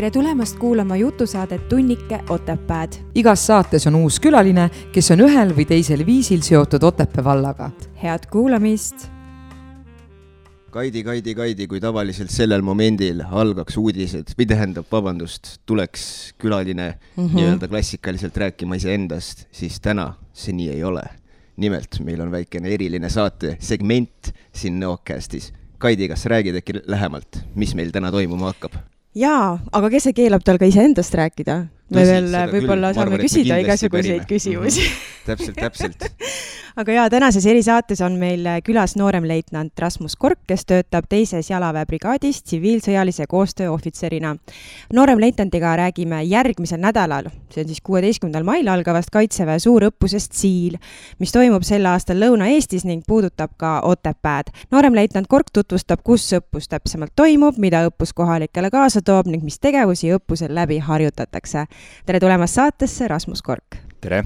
tere tulemast kuulama jutusaadet Tunnike Otepääd. igas saates on uus külaline, kes on ühel või teisel viisil seotud Otepää vallaga. head kuulamist. Kaidi, Kaidi, Kaidi, kui tavaliselt sellel momendil algaks uudised või tähendab, vabandust, tuleks külaline mm -hmm. nii-öelda klassikaliselt rääkima iseendast, siis täna see nii ei ole. nimelt meil on väikene eriline saate segment siin Nõocastis. Kaidi, kas räägid äkki lähemalt, mis meil täna toimuma hakkab? Jaa, aga kes see keelab tal ka iseendast rääkida? Me veel võib-olla saame arvan, küsida igasuguseid küsimusi mm. -hmm. täpselt, täpselt aga jaa, tänases erisaates on meil külas nooremleitnant Rasmus Kork, kes töötab teises jalaväebrigaadis tsiviilsõjalise koostöö ohvitserina. nooremleitnandiga räägime järgmisel nädalal, see on siis kuueteistkümnendal mail algavast Kaitseväe suurõppusest Siil, mis toimub sel aastal Lõuna-Eestis ning puudutab ka Otepääd. nooremleitnant Kork tutvustab, kus õppus täpsemalt toimub, mida õppus kohalikele kaasa toob ning mis tegevusi õppusel läbi harjutatakse tere tulemast saatesse, Rasmus Kork! tere!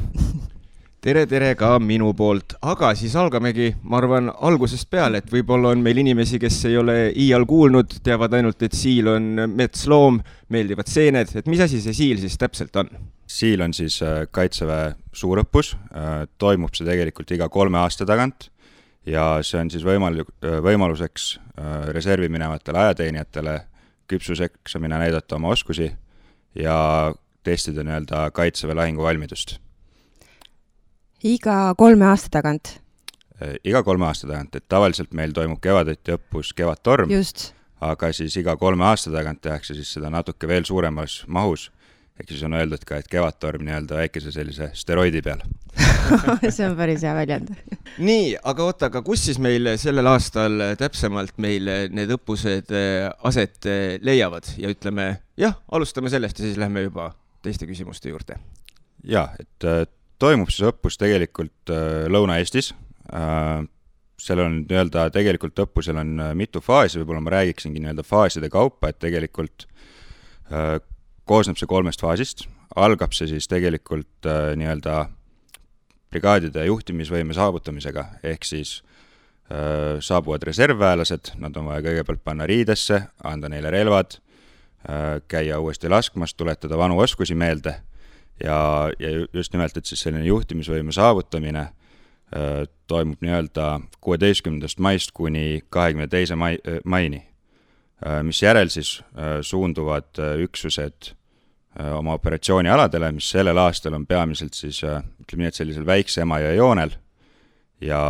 tere, tere ka minu poolt, aga siis algamegi, ma arvan, algusest peale, et võib-olla on meil inimesi, kes ei ole iial kuulnud, teavad ainult, et siil on metsloom, meeldivad seened, et mis asi see siil siis täpselt on? siil on siis äh, Kaitseväe suurõppus, äh, toimub see tegelikult iga kolme aasta tagant ja see on siis võimal-, äh, võimaluseks reservi minevatele ajateenijatele küpsuseksamina näidata oma oskusi ja testida nii-öelda Kaitseväe lahinguvalmidust. iga kolme aasta tagant? Äh, iga kolme aasta tagant, et tavaliselt meil toimub kevadeti õppus Kevadtorm, aga siis iga kolme aasta tagant tehakse siis seda natuke veel suuremas mahus, ehk siis on öeldud ka, et Kevadtorm nii-öelda väikese sellise steroidi peal. See on päris hea väljend. Nii, aga oota, aga kus siis meil sellel aastal täpsemalt meil need õppused äh, aset äh, leiavad? Ja ütleme jah, alustame sellest ja siis lähme juba teiste küsimuste juurde. jaa, et äh, toimub siis õppus tegelikult äh, Lõuna-Eestis äh,. seal on nii-öelda, tegelikult õppusel on äh, mitu faasi, võib-olla ma räägiksingi nii-öelda faaside kaupa, et tegelikult äh, koosneb see kolmest faasist, algab see siis tegelikult äh, nii-öelda brigaadide juhtimisvõime saavutamisega, ehk siis saabuvad reservväelased, nad on vaja kõigepealt panna riidesse, anda neile relvad käia uuesti laskmas, tuletada vanu oskusi meelde ja, ja just nimelt, et siis selline juhtimisvõime saavutamine äh, toimub nii-öelda kuueteistkümnendast maist kuni kahekümne teise mai, äh, maini, misjärel siis suunduvad üksused oma operatsioonialadele, mis sellel aastal on peamiselt siis ütleme nii, et sellisel väikse Emajõe joonel ja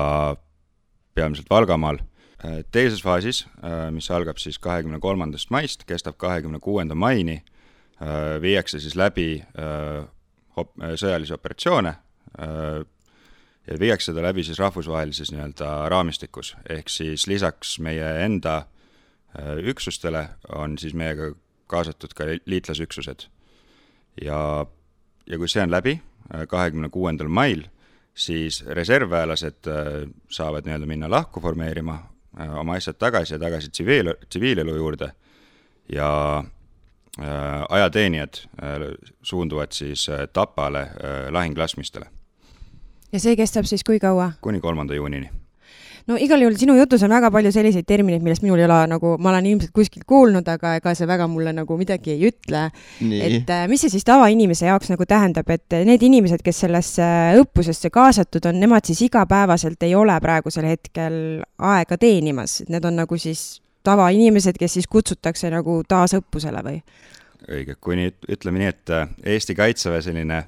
peamiselt Valgamaal Äh, teises faasis, äh, mis algab siis kahekümne kolmandast maist, kestab kahekümne kuuenda maini, äh, viiakse siis läbi op-, sõjalisi operatsioone ja viiakse seda läbi siis rahvusvahelises nii-öelda raamistikus, ehk siis lisaks meie enda üksustele on siis meiega kaasatud ka liitlasüksused. ja, ja kui see on läbi, kahekümne kuuendal mail, siis reservväelased saavad nii-öelda minna lahku formeerima, Äh, oma asjad tagasi ja tagasi tsiviil, tsiviilelu juurde ja äh, ajateenijad äh, suunduvad siis Tapale lahinglaskmistele. ja see kestab siis kui kaua? kuni kolmanda juunini no igal juhul sinu jutus on väga palju selliseid termineid, millest minul ei ole nagu, ma olen ilmselt kuskilt kuulnud, aga ega see väga mulle nagu midagi ei ütle. et äh, mis see siis tavainimese jaoks nagu tähendab, et need inimesed, kes sellesse õppusesse kaasatud on, nemad siis igapäevaselt ei ole praegusel hetkel aega teenimas, et need on nagu siis tavainimesed, kes siis kutsutakse nagu taas õppusele või? õige, kui nüüd ütleme nii, et äh, Eesti Kaitseväe selline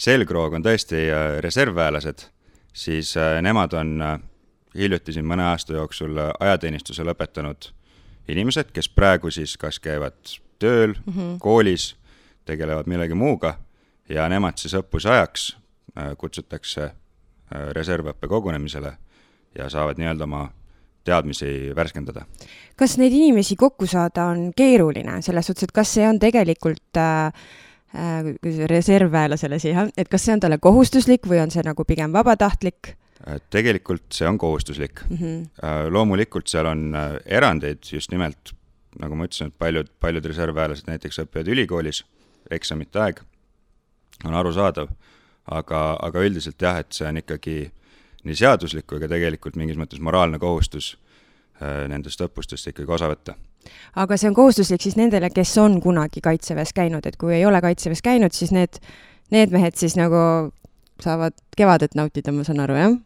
selgroog on tõesti äh, reservväelased, siis nemad on hiljuti siin mõne aasta jooksul ajateenistuse lõpetanud inimesed, kes praegu siis kas käivad tööl mm, -hmm. koolis, tegelevad millegi muuga ja nemad siis õppuse ajaks äh, kutsutakse äh, reservõppe kogunemisele ja saavad nii-öelda oma teadmisi värskendada. kas neid inimesi kokku saada on keeruline, selles suhtes, et kas see on tegelikult äh, äh, reservväelasele siia, et kas see on talle kohustuslik või on see nagu pigem vabatahtlik? Äh, tegelikult see on kohustuslik mm. -hmm. loomulikult seal on äh, erandeid just nimelt, nagu ma ütlesin, et paljud, paljud reservväelased näiteks õpivad ülikoolis, eksamite aeg on arusaadav, aga, aga üldiselt jah, et see on ikkagi nii seaduslik kui ka tegelikult mingis mõttes moraalne kohustus nendest õppustest ikkagi osa võtta aga see on kohustuslik siis nendele, kes on kunagi Kaitseväes käinud, et kui ei ole Kaitseväes käinud, siis need, need mehed siis nagu saavad kevadet nautida, ma saan aru, jah?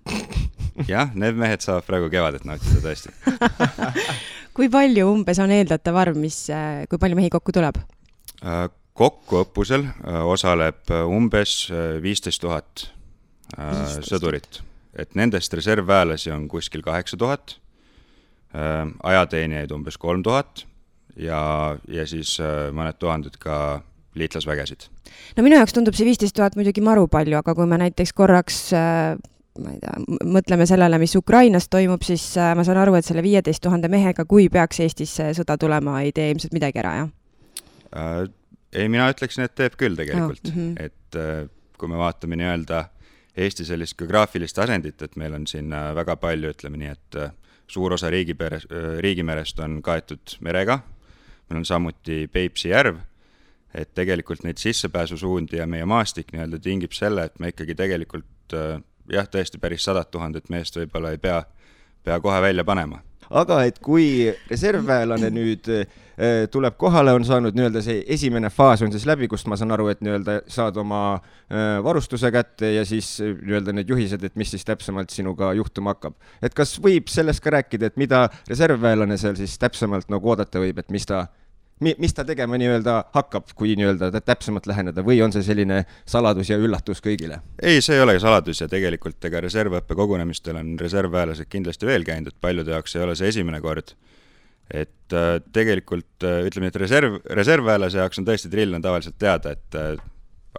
jah, need mehed saavad praegu kevadet nautida tõesti kui palju umbes on eeldatav arv, mis, kui palju mehi kokku tuleb? Äh, kokku õppusel äh, osaleb äh, umbes viisteist tuhat sõdurit, et nendest reservväelasi on kuskil kaheksa tuhat, ajateenijaid umbes kolm tuhat ja, ja siis mõned tuhanded ka liitlasvägesid. no minu jaoks tundub see viisteist tuhat muidugi maru palju, aga kui me näiteks korraks ma ei tea, mõtleme sellele, mis Ukrainas toimub, siis äh, ma saan aru, et selle viieteist tuhande mehega, kui peaks Eestisse sõda tulema, ei tee ilmselt midagi ära, jah äh,? ei, mina ütleksin, et teeb küll tegelikult oh,, mm -hmm. et äh, kui me vaatame nii-öelda Eesti sellist geograafilist asendit, et meil on siin äh, väga palju, ütleme nii, et äh, suur osa riigiperes, äh, riigimerest on kaetud merega, meil on samuti Peipsi järv, et tegelikult neid sissepääsusuundi ja meie maastik nii-öelda tingib selle, et me ikkagi tegelikult äh, jah, tõesti päris sadat tuhandet meest võib-olla ei pea, pea kohe välja panema. aga et kui reservväelane nüüd äh, tuleb kohale, on saanud nii-öelda see esimene faas on siis läbi, kust ma saan aru, et nii-öelda saad oma äh, varustuse kätte ja siis nii-öelda need juhised, et mis siis täpsemalt sinuga juhtuma hakkab. et kas võib sellest ka rääkida, et mida reservväelane seal siis täpsemalt nagu oodata võib, et mis ta mis ta tegema nii-öelda hakkab, kui nii-öelda täpsemalt läheneda või on see selline saladus ja üllatus kõigile? ei, see ei ole saladus ja tegelikult ega reservõppe kogunemistel on reservväelased kindlasti veel käinud, et paljude jaoks ei ole see esimene kord. et äh, tegelikult äh, ütleme nii, et reserv, reservväelase jaoks on tõesti drill on tavaliselt teada, et äh,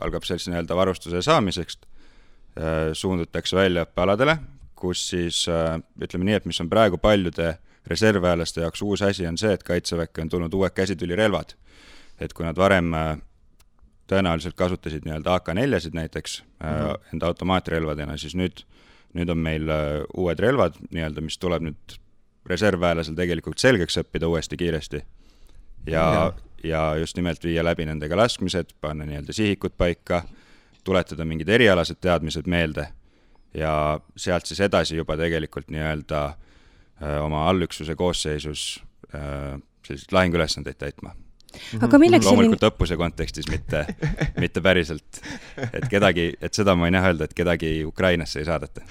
algab sellise nii-öelda varustuse saamiseks äh,, suundutakse väljaõppealadele, kus siis äh, ütleme nii, et mis on praegu paljude reservväelaste jaoks uus asi on see, et Kaitseväkke on tulnud uued käsitulirelvad. et kui nad varem äh, tõenäoliselt kasutasid nii-öelda AK-neljasid näiteks mm -hmm. enda automaatrelvadena, siis nüüd, nüüd on meil äh, uued relvad nii-öelda, mis tuleb nüüd reservväelasel tegelikult selgeks õppida uuesti kiiresti. ja, ja., just nimelt viia läbi nendega laskmised, panna nii-öelda sihikud paika, tuletada mingid erialased teadmised meelde ja sealt siis edasi juba tegelikult nii-öelda oma allüksuse koosseisus äh, selliseid lahinguülesandeid täitma aga milleks loomulikult selline... õppuse kontekstis, mitte, mitte päriselt. et kedagi, et seda ma võin jah öelda, et kedagi Ukrainasse ei saadeta.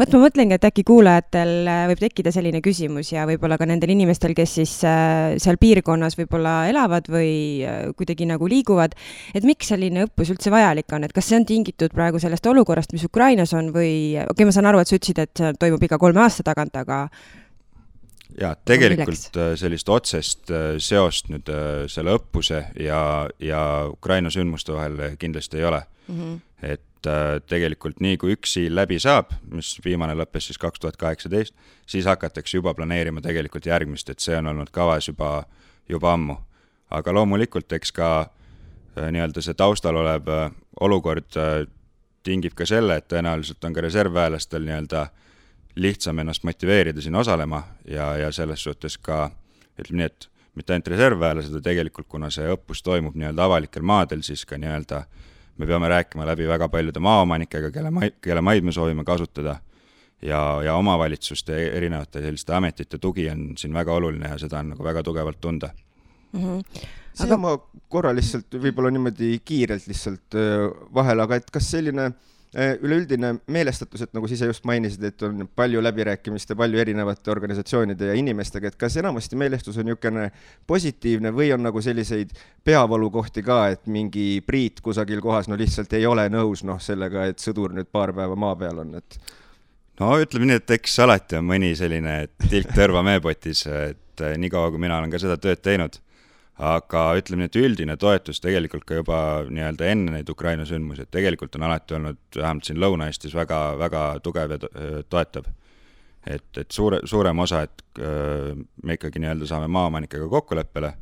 vot ma mõtlengi, et äkki kuulajatel äh, võib tekkida selline küsimus ja võib-olla ka nendel inimestel, kes siis äh, seal piirkonnas võib-olla elavad või äh, kuidagi nagu liiguvad, et miks selline õppus üldse vajalik on, et kas see on tingitud praegu sellest olukorrast, mis Ukrainas on või, okei okay,, ma saan aru, et sa ütlesid, et see toimub iga kolme aasta tagant, aga jaa, tegelikult äh, sellist otsest äh, seost nüüd äh, selle õppuse ja, ja Ukraina sündmuste vahel kindlasti ei ole mm. -hmm. et tegelikult nii, kui üks siil läbi saab, mis viimane lõppes siis kaks tuhat kaheksateist, siis hakatakse juba planeerima tegelikult järgmist, et see on olnud kavas juba, juba ammu. aga loomulikult, eks ka nii-öelda see taustal olev olukord tingib ka selle, et tõenäoliselt on ka reservväelastel nii-öelda äh, lihtsam ennast motiveerida siin osalema ja, ja selles suhtes ka ütleme nii, et mitte ainult reservväelased, vaid tegelikult kuna see õppus toimub nii-öelda avalikel maadel, siis ka nii-öelda me peame rääkima läbi väga paljude maaomanikega, kelle maid, kelle maid me soovime kasutada ja, ja omavalitsuste erinevate selliste ametite tugi on siin väga oluline ja seda on nagu väga tugevalt tunda mm. -hmm aga ma korra lihtsalt võib-olla niimoodi kiirelt lihtsalt vahele, aga et kas selline äh, Äh, üleüldine meelestatus, et nagu sa ise just mainisid, et on palju läbirääkimist ja palju erinevate organisatsioonide ja inimestega, et kas enamasti meelestus on niisugune positiivne või on nagu selliseid peavalukohti ka, et mingi Priit kusagil kohas no lihtsalt ei ole nõus noh, sellega, et sõdur nüüd paar päeva maa peal on, et no ütleme nii, et eks alati on mõni selline tilk tõrva meepotis, et niikaua, kui mina olen ka seda tööd teinud aga ütleme nii, et üldine toetus tegelikult ka juba nii-öelda enne neid Ukraina sündmusi, et tegelikult on alati olnud vähemalt siin Lõuna-Eestis väga, väga tugev ja toetav. et, et suure, suurem osa, et me ikkagi nii-öelda saame maaomanikega kokkuleppele,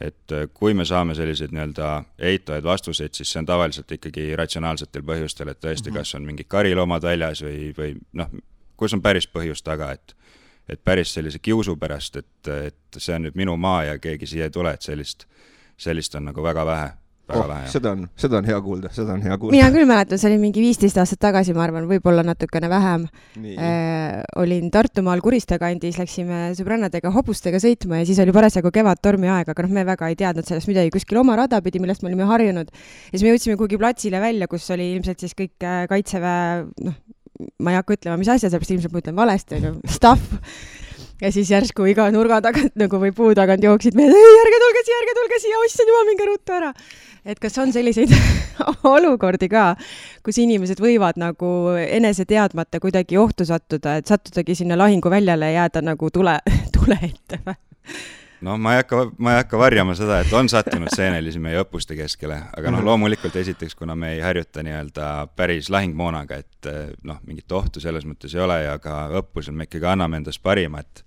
et kui me saame selliseid nii-öelda eitavaid vastuseid, siis see on tavaliselt ikkagi ratsionaalsetel põhjustel, et tõesti mm, -hmm. kas on mingid kariloomad väljas või, või noh, kus on päris põhjus taga, et et päris sellise kiusu pärast, et, et see on nüüd minu maa ja keegi siia ei tule, et sellist, sellist on nagu väga vähe, väga oh, lahe. seda on, seda on hea kuulda, seda on hea kuulda. mina küll mäletan, see oli mingi viisteist aastat tagasi, ma arvan, võib-olla natukene vähem. Äh, olin Tartumaal Kuriste kandis, läksime sõbrannadega hobustega sõitma ja siis oli parasjagu kevadtormi aeg, aga noh, me väga ei teadnud sellest midagi, kuskil oma rada pidi, millest me olime harjunud. ja siis me jõudsime kuhugi platsile välja, kus oli ilmselt siis kõik äh, kaitseväe, noh, ma ei hakka ütlema, mis asja, sellepärast ilmselt ma ütlen valesti, onju, stuff ja siis järsku iga nurga tagant nagu või puu tagant jooksid mehed, ei ärge tulge siia, ärge tulge siia, issand jumal, minge ruttu ära. et kas on selliseid olukordi ka, kus inimesed võivad nagu enese teadmata kuidagi ohtu sattuda, et sattudagi sinna lahinguväljale ja jääda nagu tule, tule ette või? No ma ei hakka, ma ei hakka varjama seda, et on sattunud seenelisi meie õppuste keskele, aga noh, mhm. loomulikult esiteks, kuna me ei harjuta nii-öelda päris lahingmoonaga, et eh, noh, mingit ohtu selles mõttes ei ole ja ka õppusel me ikkagi anname endast parima, et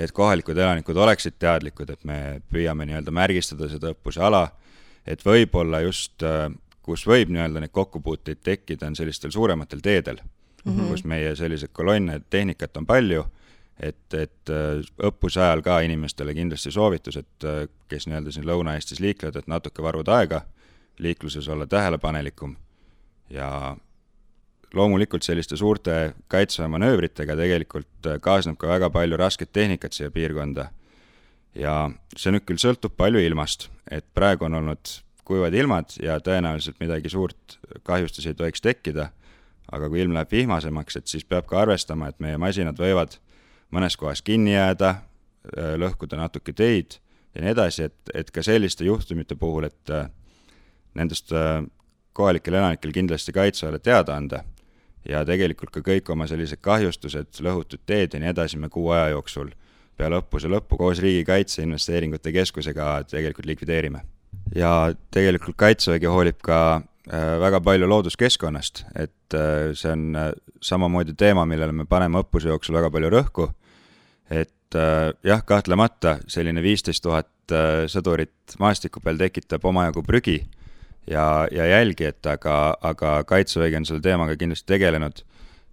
et kohalikud elanikud oleksid teadlikud, et me püüame nii-öelda märgistada seda õppuse ala, et võib-olla just, eh, kus võib nii-öelda neid kokkupuuteid tekkida, on sellistel suurematel teedel mm, -hmm. kus meie selliseid kolonne, tehnikat on palju et, et äh, õppuse ajal ka inimestele kindlasti soovitus, et äh, kes nii-öelda siin Lõuna-Eestis liiklevad, et natuke varuda aega, liikluses olla tähelepanelikum ja loomulikult selliste suurte kaitsemanöövritega tegelikult äh, kaasneb ka väga palju rasket tehnikat siia piirkonda. ja see nüüd küll sõltub palju ilmast, et praegu on olnud kuivad ilmad ja tõenäoliselt midagi suurt kahjustusi ei tohiks tekkida, aga kui ilm läheb vihmasemaks, et siis peab ka arvestama, et meie masinad võivad mõnes kohas kinni jääda, äh, lõhkuda natuke teid ja nii edasi, et, et ka selliste juhtumite puhul, et äh, nendest äh, kohalikel elanikel kindlasti kaitseväele teada anda ja tegelikult ka kõik oma sellised kahjustused, lõhutud teed ja nii edasi me kuu aja jooksul peale õppuse lõppu koos Riigikaitse Investeeringute Keskusega tegelikult likvideerime. ja tegelikult Kaitsevägi hoolib ka väga palju looduskeskkonnast, et see on samamoodi teema, millele me paneme õppuse jooksul väga palju rõhku et äh, jah, kahtlemata selline viisteist tuhat äh, sõdurit maastiku peal tekitab omajagu prügi ja, ja jälgi, et aga, aga Kaitsevägi on selle teemaga kindlasti tegelenud,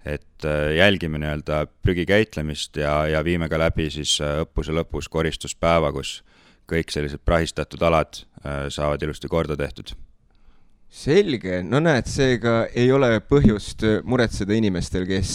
et äh, jälgime nii-öelda prügi käitlemist ja, ja viime ka läbi siis äh, õppuse lõpus koristuspäeva, kus kõik sellised prahistatud alad saavad ilusti korda tehtud. Selge, no näed, seega ei ole põhjust muretseda inimestel, kes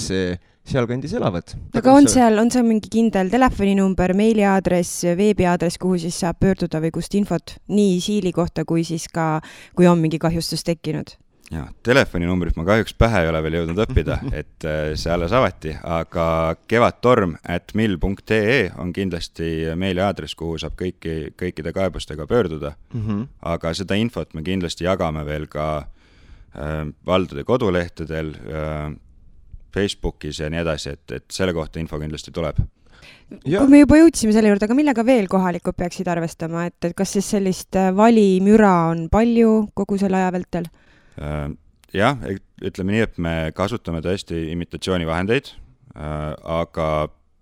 sealkandis elavad. aga on seal, on seal mingi kindel telefoninumber, meiliaadress, veebiaadress, kuhu siis saab pöörduda või kust infot nii siili kohta kui siis ka, kui on mingi kahjustus tekkinud? jaa, telefoninumbrit ma kahjuks pähe ei ole veel jõudnud õppida, et äh, see alles avati, aga kevadtorm at mill.ee on kindlasti meiliaadress, kuhu saab kõiki, kõikide kaebustega pöörduda mm. -hmm. aga seda infot me kindlasti jagame veel ka äh, valdade kodulehtedel äh,, Facebookis ja nii edasi, et, et selle kohta info kindlasti tuleb. Kui me juba jõudsime selle juurde, aga millega veel kohalikud peaksid arvestama, et, et kas siis sellist äh, valimüra on palju kogu selle aja vältel? Äh, jah, ütleme nii, et me kasutame tõesti imitatsioonivahendeid, äh, aga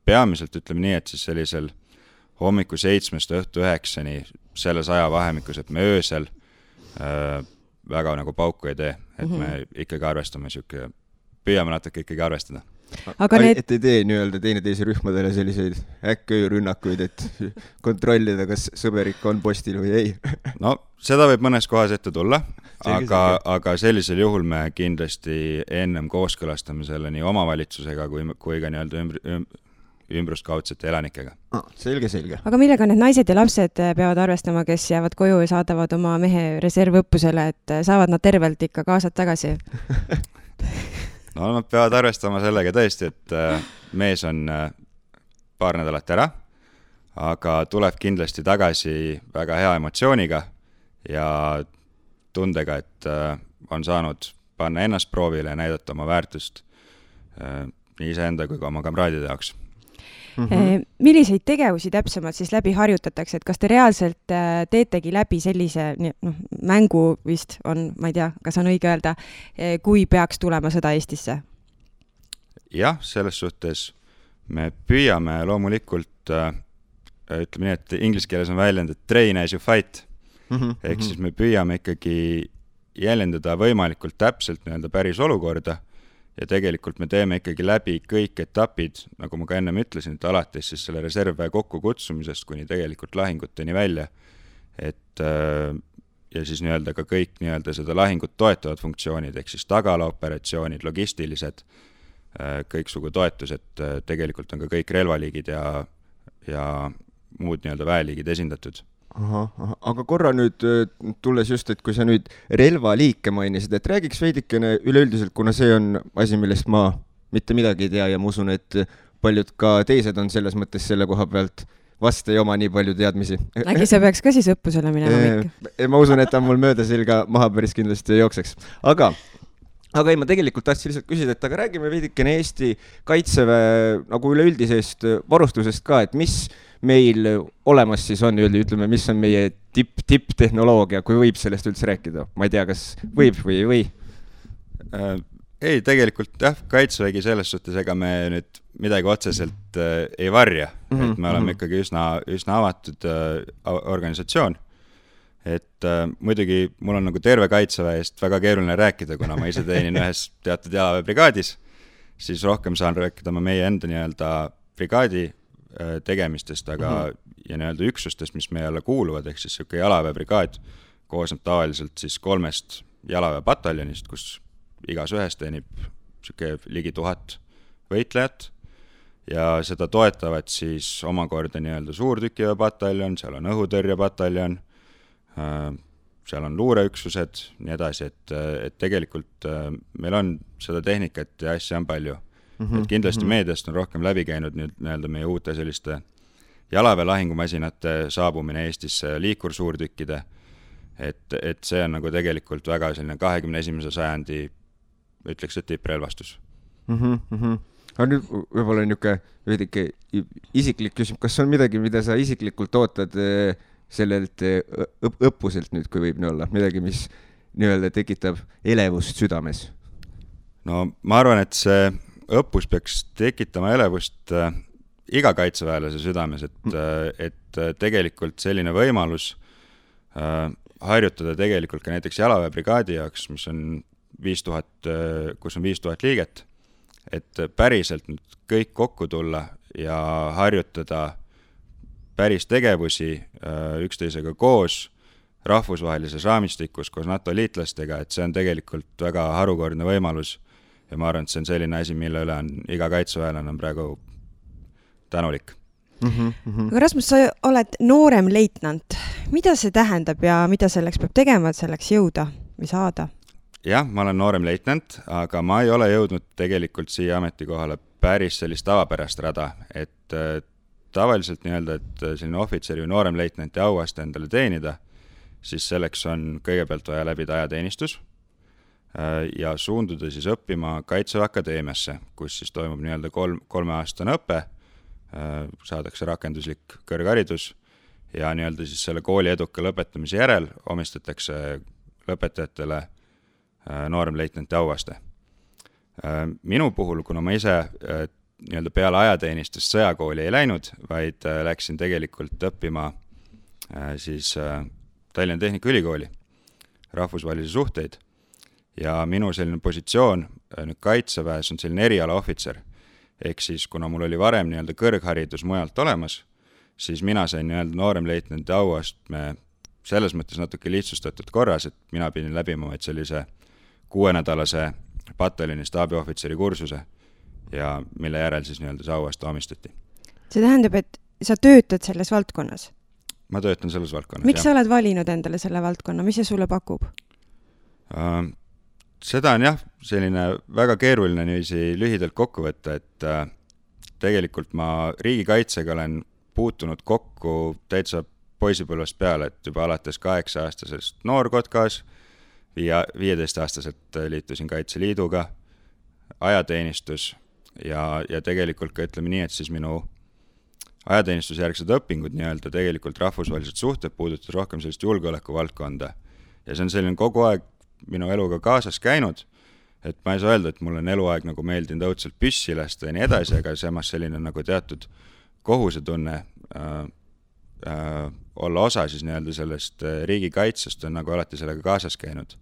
peamiselt ütleme nii, et siis sellisel hommiku seitsmest õhtu üheksani selles ajavahemikus, et me öösel äh, väga nagu pauku ei tee, et mm -hmm. me ikkagi arvestame niisugune püüame natuke ikkagi arvestada. aga need et ei tee nii-öelda teineteise rühmadele selliseid äkköörünnakuid, et kontrollida, kas sõber ikka on postil või ei no seda võib mõnes kohas ette tulla, aga, aga sellisel juhul me kindlasti ennem kooskõlastame selle nii omavalitsusega kui, kui ka nii-öelda ümbr-, ümb, ümbruskaudsete elanikega ah,. selge, selge. aga millega need naised ja lapsed peavad arvestama, kes jäävad koju ja saadavad oma mehe reservõppusele, et saavad nad tervelt ikka kaasad tagasi no nad peavad arvestama sellega tõesti, et äh, mees on äh, paar nädalat ära, aga tuleb kindlasti tagasi väga hea emotsiooniga ja tundega, et äh, on saanud panna ennast proovile ja näidata oma väärtust nii iseenda kui ka oma kamraadide jaoks Mm -hmm. milliseid tegevusi täpsemalt siis läbi harjutatakse, et kas te reaalselt äh, teetegi läbi sellise noh, mängu vist on, ma ei tea, kas on õige öelda, äh, kui peaks tulema sõda Eestisse? jah, selles suhtes me püüame loomulikult äh, ütleme nii, et inglise keeles on väljend, et train as you fight mm -hmm. ehk mhm. siis me püüame ikkagi jäljendada võimalikult täpselt nii-öelda päris olukorda ja tegelikult me teeme ikkagi läbi kõik etapid, nagu ma ka ennem ütlesin, et alates siis selle reservväe kokkukutsumisest kuni tegelikult lahinguteni välja. et äh, ja siis nii-öelda ka kõik nii-öelda seda lahingut toetavad funktsioonid, ehk siis tagalaoperatsioonid, logistilised, kõiksugu toetused, tegelikult on ka kõik relvaliigid ja, ja muud nii-öelda väeliigid esindatud ahah, ahah, aga korra nüüd tulles just, et kui sa nüüd relvaliike mainisid, et räägiks veidikene üleüldiselt, kuna see on asi, millest ma mitte midagi ei tea ja ma usun, et paljud ka teised on selles mõttes selle koha pealt vast ei oma nii palju teadmisi. äkki sa peaks ka siis õppusele minema, Mikk? ma usun, et ta mul mööda selga maha päris kindlasti ei jookseks, aga aga ei, ma tegelikult tahtsin lihtsalt küsida, et aga räägime veidikene Eesti Kaitseväe nagu üleüldisest varustusest ka, et mis meil olemas siis on, ütleme, mis on meie tipp, tipptehnoloogia, kui võib sellest üldse rääkida, ma ei tea, kas võib või ei või äh,? ei, tegelikult jah, Kaitsevägi selles suhtes, ega me nüüd midagi otseselt äh, ei varja mm, -hmm. et me oleme mm -hmm. ikkagi üsna, üsna avatud äh, organisatsioon. et äh, muidugi mul on nagu terve Kaitseväe eest väga keeruline rääkida, kuna ma ise teenin ühes teatud jalaväebrigaadis, siis rohkem saan rääkida ma meie enda nii-öelda brigaadi tegemistest, aga mm -hmm. ja nii-öelda üksustest, mis meie alla kuuluvad, ehk siis niisugune jalaväebrigaad koosneb tavaliselt siis kolmest jalaväepataljonist, kus igas ühes teenib niisugune ligi tuhat võitlejat ja seda toetavad siis omakorda nii-öelda suurtükiväepataljon, seal on õhutõrjepataljon, äh, seal on luureüksused, nii edasi, et, et tegelikult äh, meil on seda tehnikat ja asja on palju mm. -hmm, et kindlasti mm -hmm. meediast on rohkem läbi käinud nüüd nii-öelda meie uute selliste jalaväe lahingumasinate saabumine Eestisse, liikursuurtükkide, et, et see on nagu tegelikult väga selline kahekümne esimese sajandi ütleks, et tipprelvastus mm. -hmm. aga nüüd võib-olla niisugune veidike isiklik küsimus, kas on midagi, mida sa isiklikult ootad eh, sellelt eh, õp õppuselt nüüd, kui võib nii olla, midagi, mis nii-öelda tekitab elevust südames? no ma arvan, et see õppus peaks tekitama elevust äh, iga kaitseväelase südames, et mm., et tegelikult selline võimalus äh, harjutada tegelikult ka näiteks jalaväebrigaadi jaoks, mis on viis tuhat, kus on viis tuhat liiget, et päriselt nüüd kõik kokku tulla ja harjutada päris tegevusi äh, üksteisega koos, rahvusvahelises raamistikus koos NATO liitlastega, et see on tegelikult väga harukordne võimalus ja ma arvan, et see on selline asi, mille üle on iga kaitseväelane on praegu tänulik mm. -hmm. aga Rasmus, sa oled noorem leitnant, mida see tähendab ja mida selleks peab tegema, et selleks jõuda või saada? jah, ma olen noorem leitnant, aga ma ei ole jõudnud tegelikult siia ametikohale päris sellist tavapärast rada, et äh, tavaliselt nii-öelda, et äh, selline ohvitseri või nooremleitnanti auaste endale teenida, siis selleks on kõigepealt vaja läbida ajateenistus ja suunduda siis õppima Kaitseväe Akadeemiasse, kus siis toimub nii-öelda kolm, kolmeaastane õpe, saadakse rakenduslik kõrgharidus ja nii-öelda siis selle kooli eduka lõpetamise järel omistatakse lõpetajatele Äh, nooremleitnanti auaste. Äh, minu puhul, kuna ma ise äh, nii-öelda peale ajateenistust sõjakooli ei läinud, vaid läksin tegelikult õppima siis Tallinna Tehnikaülikooli rahvusvahelisi suhteid ja minu selline positsioon nüüd Kaitseväes on selline erialaohvitser. ehk siis, kuna mul oli varem nii-öelda kõrgharidus mujalt olemas, siis mina sain nii-öelda nooremleitnandi auastme selles mõttes natuke lihtsustatud korras, et mina pidin läbima vaid sellise äh, kuuenädalase pataljoni staabiohvitseri kursuse ja mille järel siis nii-öelda see auaste omistati. see tähendab, et sa töötad selles valdkonnas? ma töötan selles valdkonnas, miks jah. sa oled valinud endale selle valdkonna, mis see sulle pakub uh,? Seda on jah, selline väga keeruline niiviisi lühidalt kokku võtta, et uh, tegelikult ma riigikaitsega olen puutunud kokku täitsa poisipõlvest peale, et juba alates kaheksa-aastasest noorkotkas viie, viieteistaastaselt liitusin Kaitseliiduga, ajateenistus ja, ja tegelikult ka ütleme nii, et siis minu ajateenistusjärgsed õpingud nii-öelda tegelikult rahvusvahelised suhted puudutas rohkem sellist julgeolekuvaldkonda. ja see on selline kogu aeg minu eluga kaasas käinud, et ma ei saa öelda, et mul on eluaeg nagu meeldinud õudselt püssi lasta ja nii edasi, aga samas selline nagu teatud kohusetunne äh, äh, olla osa siis nii-öelda sellest äh, riigikaitsest on nagu alati sellega kaasas käinud.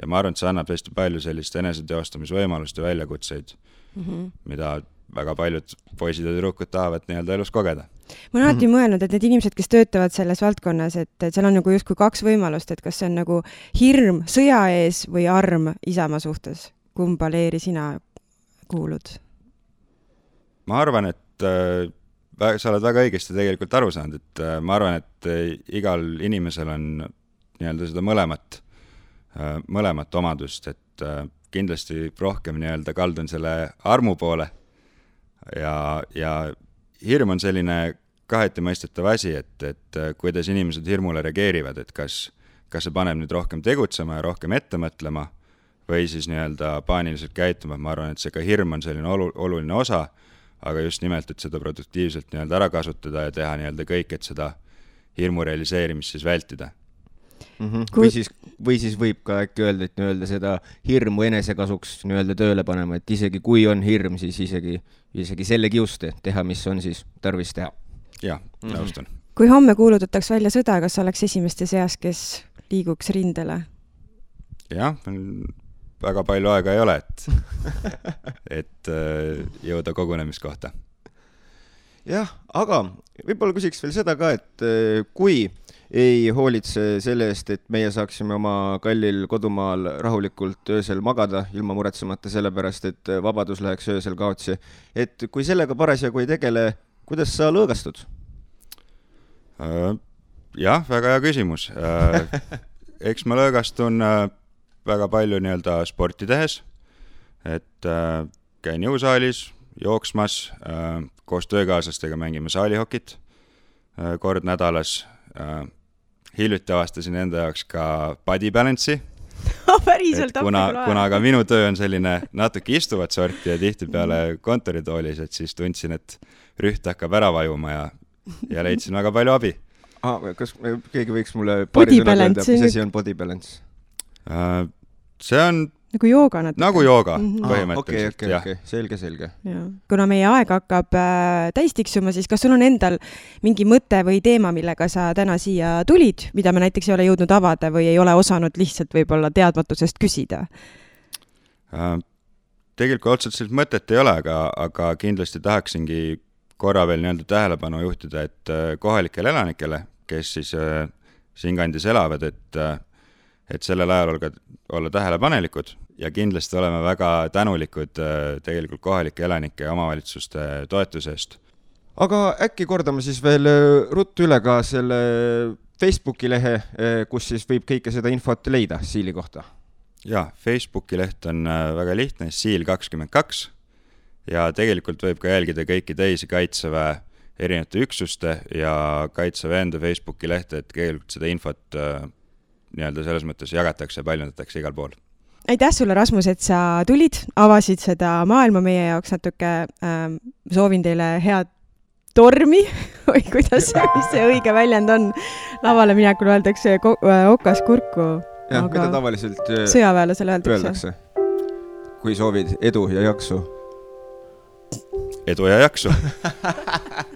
ja ma arvan, et see annab hästi palju sellist eneseteostamisvõimalust ja väljakutseid mm, -hmm. mida väga paljud poisid ja tüdrukud tahavad nii-öelda elus kogeda. ma olen alati mõelnud, et need inimesed, kes töötavad selles valdkonnas, et, et seal on nagu justkui kaks võimalust, et kas see on nagu hirm sõja ees või arm Isamaa suhtes. kumba leeri sina kuulud? ma arvan, et äh, sa oled väga õigesti tegelikult aru saanud, et äh, ma arvan, et äh, igal inimesel on nii-öelda seda mõlemat, äh, mõlemat omadust, et kindlasti rohkem nii-öelda kaldun selle armu poole ja, ja hirm on selline kaheti mõistetav asi, et, et kuidas inimesed hirmule reageerivad, et kas, kas see paneb nüüd rohkem tegutsema ja rohkem ette mõtlema või siis nii-öelda paaniliselt käituma, et ma arvan, et see ka hirm on selline olu-, oluline osa aga just nimelt, et seda produktiivselt nii-öelda ära kasutada ja teha nii-öelda kõik, et seda hirmu realiseerimist siis vältida mm. -hmm. Kui... või siis, või siis võib ka äkki öelda, et nii-öelda seda hirmu enesekasuks nii-öelda tööle panema, et isegi kui on hirm, siis isegi, isegi selle kiuste teha, mis on siis tarvis teha. jah, mhm. nõustun mm. -hmm. kui homme kuulutataks välja sõda, kas oleks esimeste seas, kes liiguks rindele? jah, väga palju aega ei ole, et, et äh, jõuda kogunemiskohta. jah, aga võib-olla küsiks veel seda ka, et äh, kui ei hoolitse selle eest, et meie saaksime oma kallil kodumaal rahulikult öösel magada, ilma muretsemata selle pärast, et vabadus läheks öösel kaotsi. et kui sellega parasjagu ei tegele, kuidas sa lõõgastud? Äh, jah, väga hea küsimus. eks ma lõõgastun väga palju nii-öelda sporti tehes, et äh, käin jõusaalis, jooksmas äh,, koos töökaaslastega mängime saalihokit äh, kord nädalas äh,. Hiljuti avastasin enda jaoks ka body balance'i oh, päriselt, kuna, kuna ka minu töö on selline natuke istuvat sorti ja tihtipeale kontoritoolis, et siis tundsin, et rüht hakkab ära vajuma ja, ja leidsin väga palju abi ah,. kas keegi võiks mulle paari sõnaga öelda, mis asi on body balance? Äh, see on nagu jooga natuke. nagu jooga mm -hmm. põhimõtteliselt, okay, jah okay.. selge, selge. kuna meie aeg hakkab äh, täis tiksuma, siis kas sul on endal mingi mõte või teema, millega sa täna siia tulid, mida me näiteks ei ole jõudnud avada või ei ole osanud lihtsalt võib-olla teadmatusest küsida äh,? tegelikult otseselt mõtet ei ole, aga, aga kindlasti tahaksingi korra veel nii-öelda tähelepanu juhtida, et äh, kohalikele elanikele, kes siis äh, siinkandis elavad, et äh, et sellel ajal olge, olla tähelepanelikud ja kindlasti oleme väga tänulikud äh, tegelikult kohalike elanike ja omavalitsuste toetuse eest. aga äkki kordame siis veel äh, ruttu üle ka selle Facebooki lehe, äh, kus siis võib kõike seda infot leida Siili kohta? jaa, Facebooki leht on väga lihtne, Siil kakskümmend kaks ja tegelikult võib ka jälgida kõiki teisi Kaitseväe erinevate üksuste ja Kaitseväe enda Facebooki lehte, et tegelikult seda infot nii-öelda selles mõttes jagatakse ja paljundatakse igal pool. aitäh sulle, Rasmus, et sa tulid, avasid seda maailma meie jaoks natuke ähm,. soovin teile head tormi või kuidas, mis see õige väljend on. lavale minekul öeldakse äh, okas kurku. jah, mida tavaliselt äh, sõjaväelasele öeldakse, öeldakse.. kui soovid edu ja jaksu. edu ja jaksu